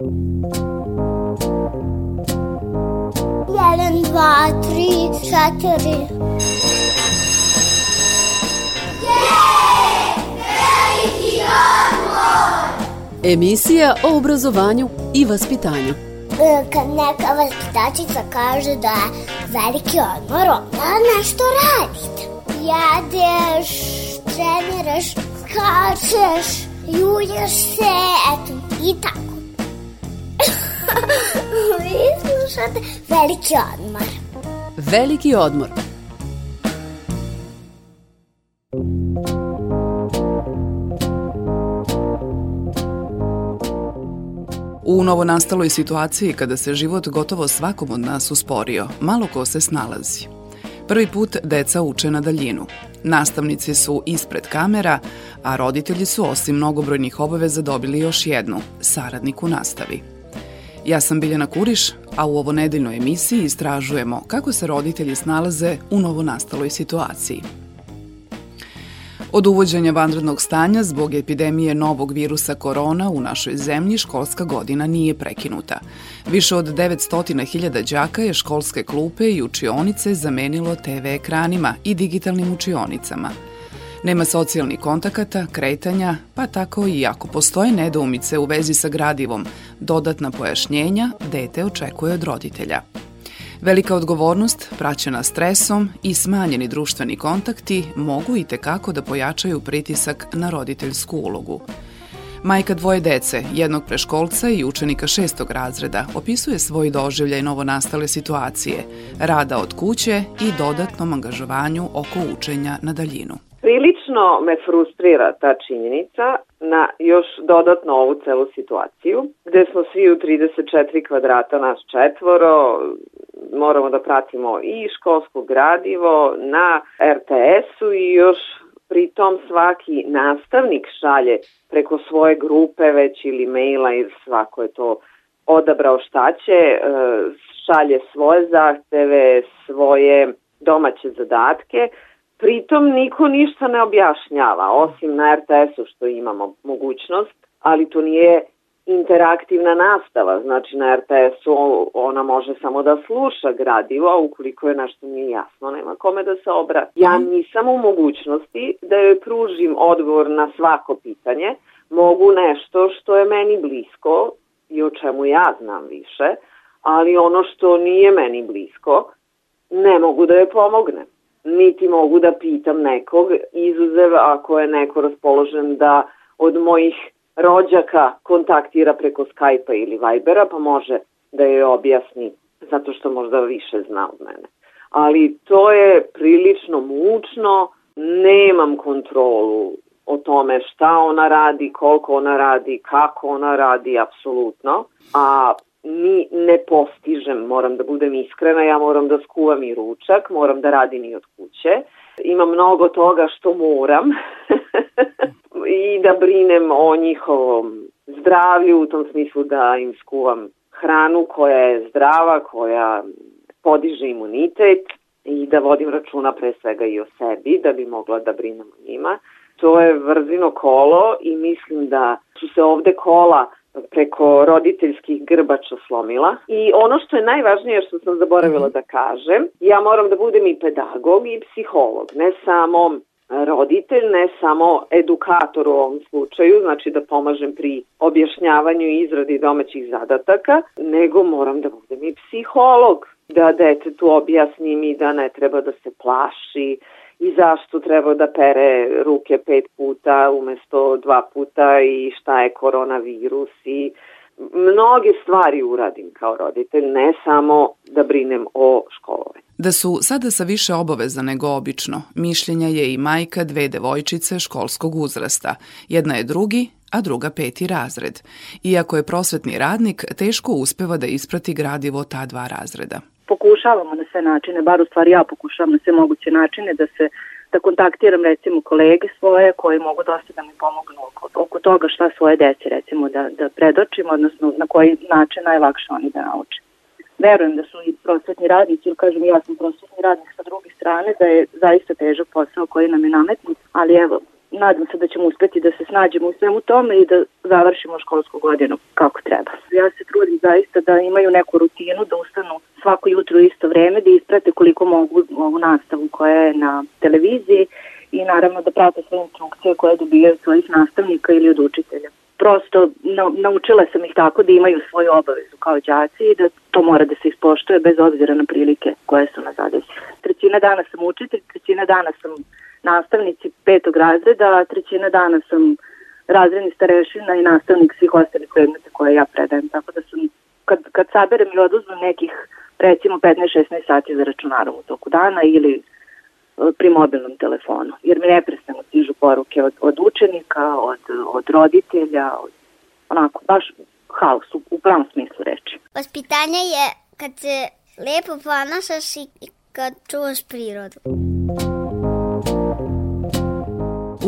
Jedan, dva, tri, četiri. Emisija o obrazovanju i vaspitanju. E, Kad neka vaspitačica kaže da je veliki odmor, onda nešto radite. Jedeš, treniraš, skačeš, julješ se, eto, i tako. Vi slušate veliki odmor. Veliki odmor. U novonastaloj situaciji kada se život gotovo svakom od nas usporio, malo ko se snalazi. Prvi put deca uče na daljinu. Nastavnici su ispred kamera, a roditelji su osim mnogobrojnih obaveza dobili još jednu, saradnik u nastavi. Ja sam Biljana Kuriš, a u ovo nedeljnoj emisiji istražujemo kako se roditelji snalaze u novonastaloj situaciji. Od uvođenja vanrednog stanja zbog epidemije novog virusa korona u našoj zemlji školska godina nije prekinuta. Više od 900.000 đaka je školske klupe i učionice zamenilo TV ekranima i digitalnim učionicama. Nema socijalnih kontakata, kretanja, pa tako i ako postoje nedoumice u vezi sa gradivom, dodatna pojašnjenja dete očekuje od roditelja. Velika odgovornost, praćena stresom i smanjeni društveni kontakti mogu i tekako da pojačaju pritisak na roditeljsku ulogu. Majka dvoje dece, jednog preškolca i učenika šestog razreda, opisuje svoj doživljaj novonastale situacije, rada od kuće i dodatnom angažovanju oko učenja na daljinu. Prilično me frustrira ta činjenica na još dodatno ovu celu situaciju, gde smo svi u 34 kvadrata, nas četvoro, moramo da pratimo i školsko gradivo na RTS-u i još pritom svaki nastavnik šalje preko svoje grupe već ili maila ili svako je to odabrao šta će, e, šalje svoje zahteve, svoje domaće zadatke, pritom niko ništa ne objašnjava, osim na RTS-u što imamo mogućnost, ali to nije interaktivna nastava, znači na RTS-u ona može samo da sluša gradivo, a ukoliko je nešto nije jasno, nema kome da se obrati. Ja nisam u mogućnosti da joj pružim odgovor na svako pitanje, mogu nešto što je meni blisko i o čemu ja znam više, ali ono što nije meni blisko, ne mogu da joj pomognem. Niti mogu da pitam nekog, izuzev ako je neko raspoložen da od mojih rođaka kontaktira preko Skype-a ili Vibera, pa može da joj objasni zato što možda više zna od mene. Ali to je prilično mučno, nemam kontrolu o tome šta ona radi, koliko ona radi, kako ona radi, apsolutno. A ni ne postižem, moram da budem iskrena, ja moram da skuvam i ručak, moram da radim i od kuće. Ima mnogo toga što moram i da brinem o njihovom zdravlju u tom smislu da im skuvam hranu koja je zdrava, koja podiže imunitet i da vodim računa pre svega i o sebi da bi mogla da brinem o njima. To je vrzino kolo i mislim da su se ovde kola preko roditeljskih grbača slomila. I ono što je najvažnije što sam zaboravila da kažem, ja moram da budem i pedagog i psiholog, ne samo roditelj, ne samo edukator u ovom slučaju, znači da pomažem pri objašnjavanju i izradi domaćih zadataka, nego moram da budem i psiholog, da detetu objasnim i da ne treba da se plaši i zašto treba da pere ruke pet puta umesto dva puta i šta je koronavirus i mnoge stvari uradim kao roditelj, ne samo da brinem o školovanju. Da su sada sa više obaveza nego obično, mišljenja je i majka dve devojčice školskog uzrasta. Jedna je drugi, a druga peti razred. Iako je prosvetni radnik, teško uspeva da isprati gradivo ta dva razreda. Pokušavamo na sve načine, bar u stvari ja pokušavam na sve moguće načine da se da kontaktiram recimo kolege svoje koje mogu dosta da mi pomognu oko, oko toga šta svoje deci recimo da, da predočim, odnosno na koji način najlakše oni da nauče. Verujem da su i prosvetni radnici, ili kažem ja sam prosvetni radnik sa druge strane, da je zaista težak posao koji nam je nametnut, ali evo, nadam se da ćemo uspeti da se snađemo u svemu tome i da završimo školsku godinu kako treba. Ja se trudim zaista da imaju neku rutinu, da ustanu svako jutro u isto vreme, da isprate koliko mogu ovu nastavu koja je na televiziji i naravno da prate sve instrukcije koje dobijaju od svojih nastavnika ili od učitelja. Prosto na, naučila sam ih tako da imaju svoju obavezu kao đaci i da to mora da se ispoštuje bez obzira na prilike koje su na zadesile. Trećina dana sam učitelj, trećina dana sam nastavnici petog razreda, trećina dana sam razredni starešina i nastavnik svih ostalih predmeta koje ja predajem. Tako da sam, kad, kad saberem i oduzmem nekih recimo 15-16 sati za računarom u toku dana ili e, pri mobilnom telefonu, jer mi neprestano stižu poruke od, od učenika, od, od roditelja, od, onako, baš haos u, u pravom smislu reči. Vaspitanje je kad se lepo ponašaš i kad čuvaš prirodu.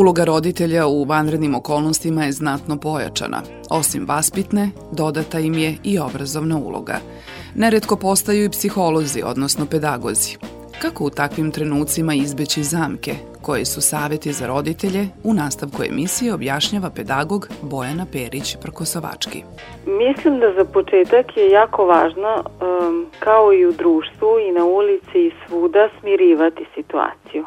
Uloga roditelja u vanrednim okolnostima je znatno pojačana. Osim vaspitne, dodata im je i obrazovna uloga. Neretko postaju i psiholozi, odnosno pedagozi. Kako u takvim trenucima izbeći zamke, koji su saveti za roditelje, u nastavku emisije objašnjava pedagog Bojana Perić-Prkosovački. Mislim da za početak je jako važno, kao i u društvu i na ulici i svuda, smirivati situaciju.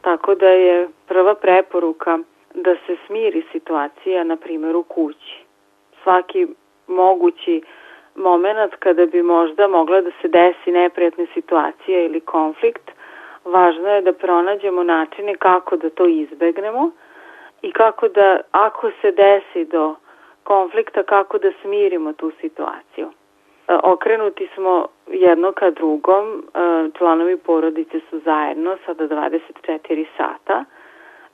Tako da je prva preporuka da se smiri situacija, na primjer u kući. Svaki mogući moment kada bi možda mogla da se desi neprijatna situacija ili konflikt, važno je da pronađemo načine kako da to izbegnemo i kako da, ako se desi do konflikta, kako da smirimo tu situaciju. E, okrenuti smo jedno ka drugom, e, članovi porodice su zajedno sada 24 sata,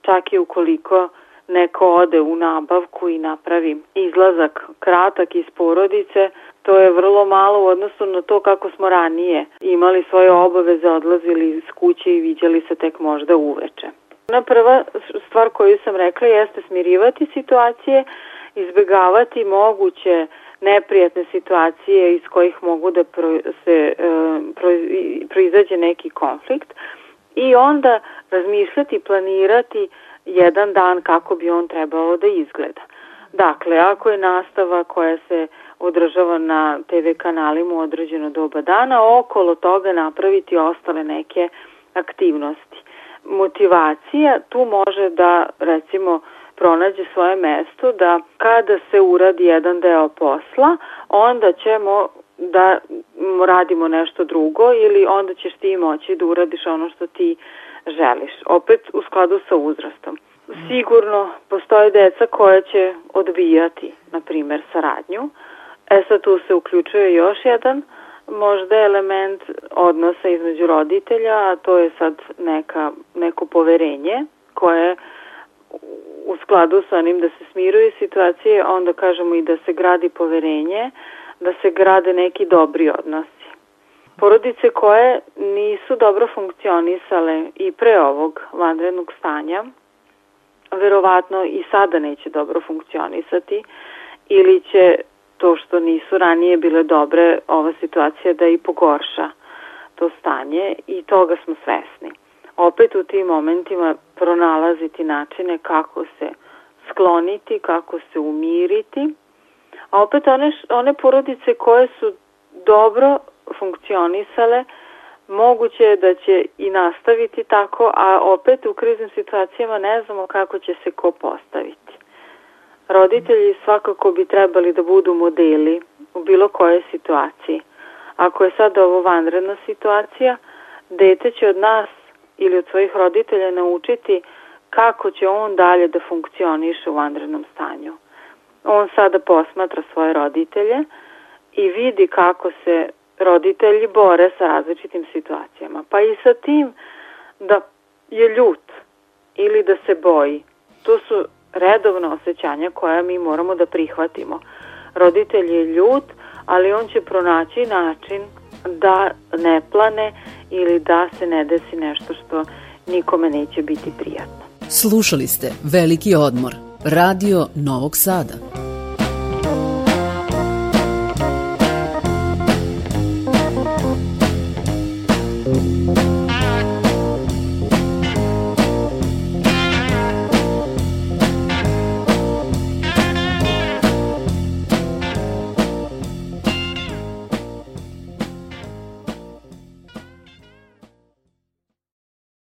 čak i ukoliko neko ode u nabavku i napravi izlazak kratak iz porodice, to je vrlo malo u odnosu na to kako smo ranije imali svoje obaveze, odlazili iz kuće i viđali se tek možda uveče. Na prva stvar koju sam rekla jeste smirivati situacije, izbegavati moguće neprijatne situacije iz kojih mogu da pro, se e, pro, proizađe neki konflikt i onda razmišljati, planirati jedan dan kako bi on trebao da izgleda. Dakle, ako je nastava koja se održava na TV kanalima u određeno doba dana, okolo toga napraviti ostale neke aktivnosti. Motivacija tu može da, recimo, pronađe svoje mesto da kada se uradi jedan deo posla, onda ćemo da radimo nešto drugo ili onda ćeš ti moći da uradiš ono što ti želiš. Opet u skladu sa uzrastom. Sigurno postoje deca koja će odbijati, na primer, saradnju. E sad tu se uključuje još jedan možda element odnosa između roditelja, a to je sad neka, neko poverenje koje u skladu sa onim da se smiruju situacije, onda kažemo i da se gradi poverenje, da se grade neki dobri odnosi. Porodice koje nisu dobro funkcionisale i pre ovog vanrednog stanja, verovatno i sada neće dobro funkcionisati ili će to što nisu ranije bile dobre, ova situacija da i pogorša to stanje i toga smo svesni. Opet u tim momentima pronalaziti načine kako se skloniti, kako se umiriti, a opet one, one porodice koje su dobro funkcionisale, moguće je da će i nastaviti tako, a opet u kriznim situacijama ne znamo kako će se ko postaviti. Roditelji svakako bi trebali da budu modeli u bilo kojoj situaciji. Ako je sad ovo vanredna situacija, dete će od nas ili od svojih roditelja naučiti kako će on dalje da funkcioniše u vanrednom stanju. On sada posmatra svoje roditelje i vidi kako se roditelji bore sa različitim situacijama. Pa i sa tim da je ljut ili da se boji. To su redovna osjećanja koja mi moramo da prihvatimo. Roditelj je ljut, ali on će pronaći način da ne plane ili da se ne desi nešto što nikome neće biti prijatno. Slušali ste Veliki odmor, radio Novog Sada.